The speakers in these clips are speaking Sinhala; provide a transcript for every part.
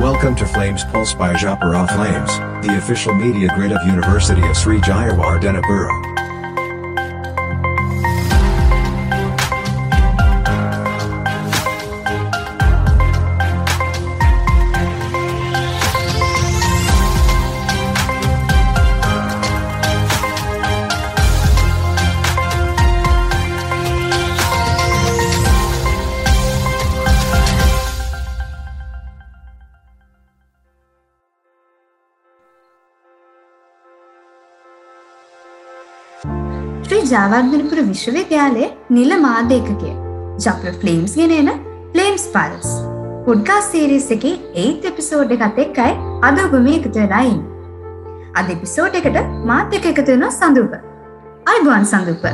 Welcome to Flames Pulse by Japara Flames, the official media grid of University of Sri Jayawardena Borough. Sri Jayewardenepura විශ්වවිද්‍යාලයේ නිල මාධ්‍යකය ජප්‍ර ෆ්ලේම්ස් ගෙනන ෆලේම්ස් පල්ස් පුඩ්කා සීරිස් එක ඒත් එපිසෝඩ් එකත් එක්කයි අද ඔබම එකතු වෙලායින් අද එපිසෝඩ් එකට මාත්‍යක එකතුවෙන සඳූප. අයිබුවන් සඳූප.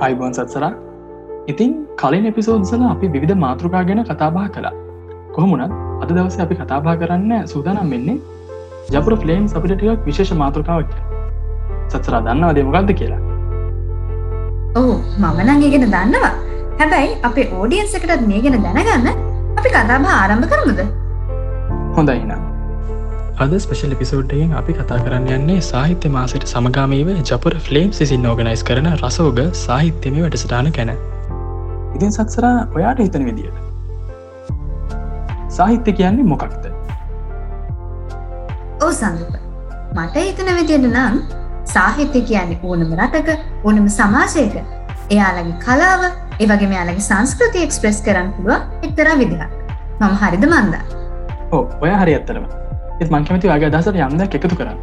අයිබෝන් සත්සරා ඉතින් කලින් එපිසෝඩ්සල අපි විවිධ මාතෘකා ගැන කතාබා කලා කොහොමුණත් අද දවස අපි කතාබා කරන්න සූදානම් වෙන්නේ ජපුර ෆලේම්ස් අපිට ටිකක් විශේෂ මාතෘකාවක් සත්සරා දන්නවා දෙමගක්ද කියලා? ඔහු මමනං ඒගෙන දන්නවා. හැබැයි අපේ ඕඩියන්ස එකටත් මේ ගැන දැනගන්න අපි කතාබ ආරම්භ කරමුද? හොඳයිනම් අද ස්පෙශල් එපිසෝඩ්ඩයෙන් අපි කතා කරන්න යන්නේ සාහිත්‍ය මාසට සමගාමීව ජපුර ෆලේම් සිසින් ඕගනයිස් කරන රසෝග සාහිත්‍යම වැඩසටාන කැන ඉතින් සක්සරා ඔයාට හිතන විදියට. සාහිත්‍ය කියන්නේ මොකක්ද? ඕ සඳප මට හිතන විදියට නම් සාහිත්‍ය කියන්නේ ඕනම රටක ඕනම සමාජයක. එයාලගේ කලාව ඒවගේ මෙයාලගේ සංස්කෘති එක්ස්ප්‍රෙස් කරන්න පුළුව එක්තරා විදිහක්. මම හරිද මන්දා? ඔය හරි ඇත්තරම එත් මංකමති වගේ දසට යම්දක් එකතු කරන්න.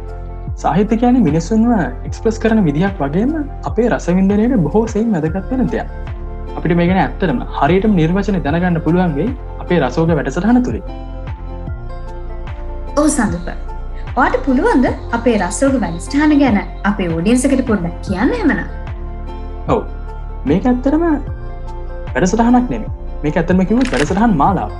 සාහිත්‍ය කියන මිනිස්සුන්ව එක්ස්ප්‍රස් කරන විදිහක් වගේම අපේ රසවින්දනයට බොහෝ සෙයින් වැදගත් වෙන දෙයක්. අපිට මේගෙන ඇත්තරම හරියට නිර්වචන දැනගන්න පුළුවන්ගේ අපේ රසෝග වැඩසටහන තුළේ ඕ සඳප වාට පුළුවන්ද අපේ රස්සෝග වැඩස්ටාන ගැන අපේ ෝඩියන්සකට පොඩ්ඩක් කියන්න එමන ඔව. මේක ඇත්තරම වැඩසටහනක් නෙම මේ ඇත්තම කිව වැඩසටහන් මාලාව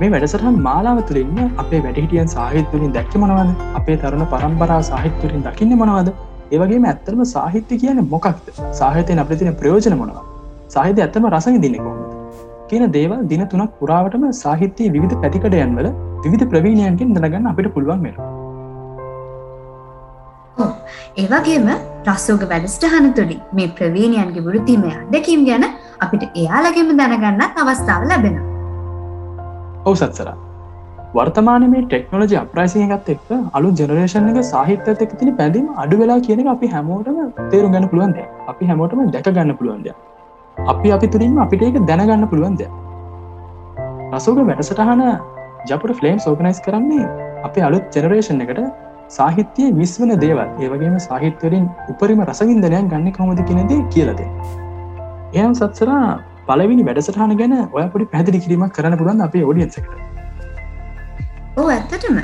මේ වැඩසටහන් මාලාව තුළින්ම අපේ වැඩිහිටියන් සාහිත්තුලින් දැක්ක මොනවද? අපේ තරුණ පරම්පරා සාහිත්තුලින් දකින්න මොනවද? ඒවගේ ඇත්තරම සාහිත්‍ය කියන මොකක්ද? සාහිතය අපිතින ප්‍රයෝජන මොනවා සාහිතය ඇත්තම රසඟ දින්න කොහොමද? කියන දේවල් දින තුනක් පුරාවටම සාහිත්‍යයේ විධ පැතිකඩයන් වල විධ ප්‍රවීණයන්ගෙන් දැනගන්න අපිට පුළුවන් වෙන ඒවගේම රස්සෝග වැඩස්ටහන තුළින් මේ ප්‍රවීණයන්ගේ වෘතිමය අදකීම් ගැන අපිට එයාලගෙම දැනගන්නත් අවස්ථාව ලැබෙන. ඔවු සත්සර. වර්තමාන මේ ටෙක්නෝජි අප්‍රයිසිගත් එක් අලු ජනරේෂන් එක සාහිත්‍යත එක් තින පැදිම අඩු වෙලා කියන අපි හැමෝටම තේරු ගන්න පුළුවන්ද අපි හැමෝටම දැක ගන්න පුළුවන්ද අපි අපි තුළින්ම අපිට ඒක දැනගන්න පුළුවන්ද රසෝග වැඩසටහන ජපට ෆලේම් සෝගනයිස් කරන්නේ අපේ අලුත් ජනරේෂන් එකට සාහිත්‍යය විස්වන දේවල්. ඒවගේම සාහිත්‍යවරින් උපරිම රසවින්දනයන් ගන්න කොමද කියනදේ කියලද. එයම් සත්සරා පලවිනි වැඩසටහන ගැන ඔය පොඩි පැදිලි කිරීමක් කරන්න පුළන් අපේ ෝඩියන්සකට ඕ ඇත්තටම.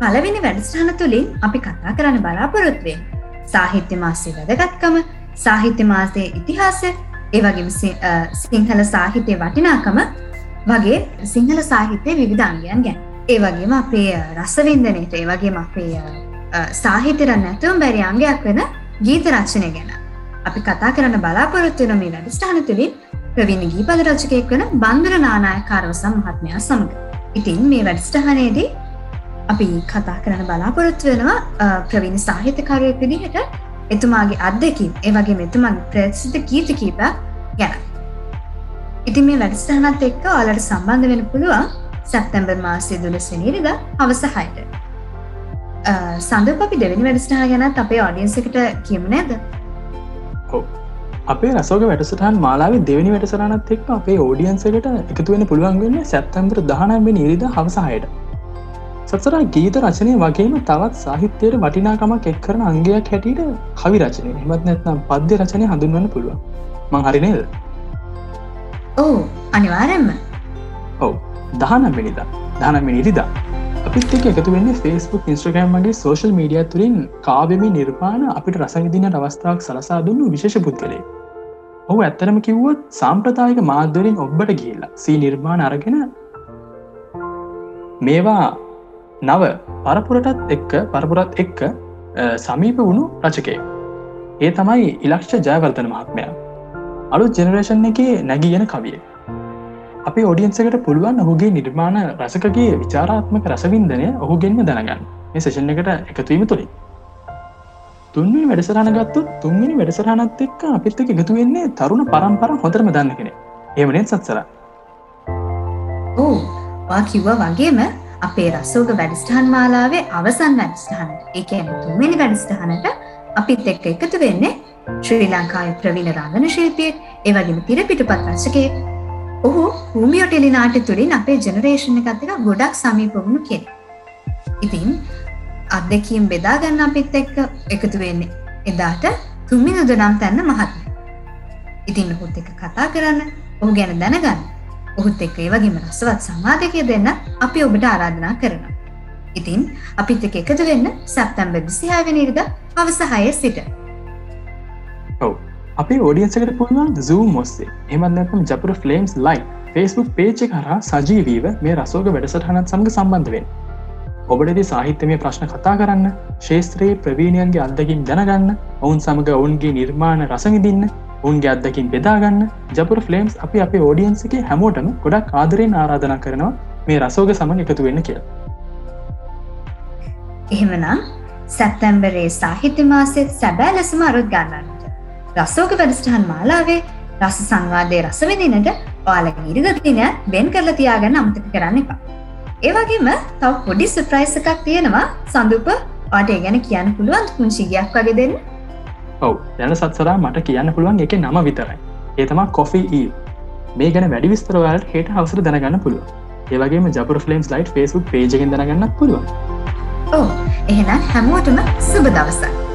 පලවෙනි වැඩස්ටාන තුළින් අපි කතා කරන්න බලාපොරොත්වේ සාහිත්‍ය මාසය වැදගත්කම සාහිත්‍ය මාසය ඉතිහාසය ඒවගේම සිංහල සාහිත්‍යය වටිනාකම වගේ සිංහල සාහිත්‍යය විවිධාංගයන් ගැන. ඒ වගේම අපේ රසවින්දනයට ඒ වගේම අපේ සාහිතර නැතුවම් බැරි අංගයක් වෙන ගීත රච්චනය ගැන. අපි කතා කරන්න බලාපොරොත්තුවන මේ වැඩස්ටාන තුළින් ප්‍රවිණ ගීපද රචකයෙක් වන බන්දුර නානායකාරවසම් මහත්මයා සමඟ ඉතින් මේ වැඩස්ටහනේදී අපි කතා කරන්න බලාපොරොත්තු වෙනවා ප්‍රවිණ සාහිතකරයෙක් විදිහට එතුමාගේ අත්දකින් ඒවගේ මෙතුමන් ප්‍රසිද්ධ ගීත කීප ගැන. ඉතින් මේ වැඩස්ටහනත් එක්ක ඔලට සම්බන්ධ වෙන පුළුවන් සැප්තැම්බර් මාසය දුලස්වනිරිද අවසහයට සඳ අපි දෙවැනි වැඩස්ටා ගැනත් අපේ ඔඩියන්සකට කියමු නේද? අපේ රසෝක වැඩසටහන් මාලාව දෙවනි වැඩසරනත් එක් අපේ ෝඩියන්සකට එකතු වෙන පුළුවන් වෙන්න සැත්තැම්බර දහනම්බ නිරිද හවසහයට සත්සරා ගීත රචනය වගේම තවත් සාහිත්‍යයට වටිනාකමක් එක් කරන අංගයක් හැටියට කවි රචනය. හෙමත් නැත්නම් පද්‍ය රචනය හඳුන්වන්න පුළුවන්. මං හරිනේද ඕ අනිවාරෙන්ම ඔවු දහනම්මිනිද දහනමිනිරිදා අපිත් එක එකතු වෙන්න ෆස්බුක් ඉස්ට්‍රගම් මගේ සෝශල් මීඩිය තුරින් කාවෙමි නිර්මාණ අපිට රසවිදින අවස්ථාවක් සලසා දුන්නු විශේෂ පුද්ගලේ ඔහු ඇත්තරම කිව්වොත් සාම්ප්‍රතායක මාධ්‍යවලින් ඔබ්බට ගිල්ලා සී නිර්මාණ අරගෙන මේවා නව පරපුරටත් එක්ක පරපුරත් එක්ක සමීප වුණු රචකය ඒ තමයි ඉලක්ෂ ජයවර්තන මහත්මයා. අලු ජෙනරේෂන් එක නැගියන කවිය අපි ඔඩියන්සකට පුළුවන් ඔහුගේ නිර්මාණ රසකගේ විචාරාත්මක රසවින්දනය ඔහුගෙන්ම දැනගන්න. මේ සේෂන් එකට එකතුවීම තුළින්. තුන්වනි වැඩසරහන ගත්තු තුන්ගනි වැඩසරහනත් එක්ක අපිත් එක එකතු වෙන්නේ තරුණ පරම්පර හොඳරම දන්න කෙනෙ ඒමනෙත් සත්සර? ඕ වා කිව්ව වගේම අපේ රස්සෝග වැඩස්ටහන් මාලාවේ අවසන් වැඩස්ටහනට ඒකන තුන්වෙනි වැඩස්ටහනට අපිත් එක්ක එකතු වෙන්නේ ශ්‍රී ලංකායි ප්‍රවීණ රංගන ශිල්පියෙක් ඒවගේම තිර පිටුපත් රශකය ඔහු හූමියෝ ටෙලි නාට්‍ය තුළින් අපේ ජනරේෂණ එකත්තක ගොඩක් සමීපවුණු කෙනෙ. ඉතින් අත්දැකීම් බෙදාගන්න අපිත් එක්ක එකතු වෙන්නේ එදාට තුම්මිනද නම් තැන්න මහත්ම. ඉතින් ඔහුත් එක කතා කරන්න ඔහු ගැන දැනගන්න ඔහුත් එක්ක ඒ වගේම රසවත් සමාධකය දෙන්න අපි ඔබට ආරාධනා කරනවා. ඉතින් අපිත් එක එකතු වෙන්න සැප්තැම්බර් විසිහාවනිරිද අවසහය සිට. ඔව අපේ ෝඩියන්සකට පුළුවන් zoom මොස්සේ එමත්නැතම ජපර ෆලම්ස් ලයි ෆස්බුක් පේච කරා සජීවීව මේ රසෝග වැඩසටහනත් සමඟ සම්බන්ධවෙන්. ඔබටදි සාහිත්‍යමය ප්‍රශ්න කතා කරන්න ශේත්‍රයේ ප්‍රවීණයන්ගේ අදකින් දැනගන්න ඔවුන් සමඟ ඔවුන්ගේ නිර්මාණ රසවිදින්න උන්ගේ අදකින් බෙදාගන්න ජපර ෆලම්ස් අපි අපේ ෝඩියන්සගේ හැමෝටම ගොඩක් ආදරයෙන් ආරාධනා කරනවා මේ රසෝග සමඟ එකතු වෙන්න කිය. එහෙමනම් සැත්තැම්බරේ සාහිත්‍ය මාසෙත් සැබෑ ලෙසම අරුත් ගන්නන්නට. රස්සෝක වැඩස්ටහන් මාලාවේ රස සංවාදය රසවෙදිනට ඔයාල ඉරිගතිනය වෙන් කරලා තියාගන්න අමතක කරන්න එපා. ඒවගේම තව පොඩි සුප්‍රයිස් එකක් තියෙනවා. සඳුප ඒ ගැන කියන්න පුළුවන් පුංචිගයක් වගේ දෙන්න. ඔව. දැන සත්සරා මට කියන්න පුළුවන් එක නම විතරයි. ඒතමා කොෆී ඊ මේ ගැන වැඩි විස්තරවලට හෙට හවසර දැනගන්න පුළුව ඒවගේ ජපර ෆලම්ස් ලයිට් ෆේසුක් පේජගෙන් දැනගන්න පුළුවන්. ඕ එහෙනම් හැමෝටම සුබ දවසක්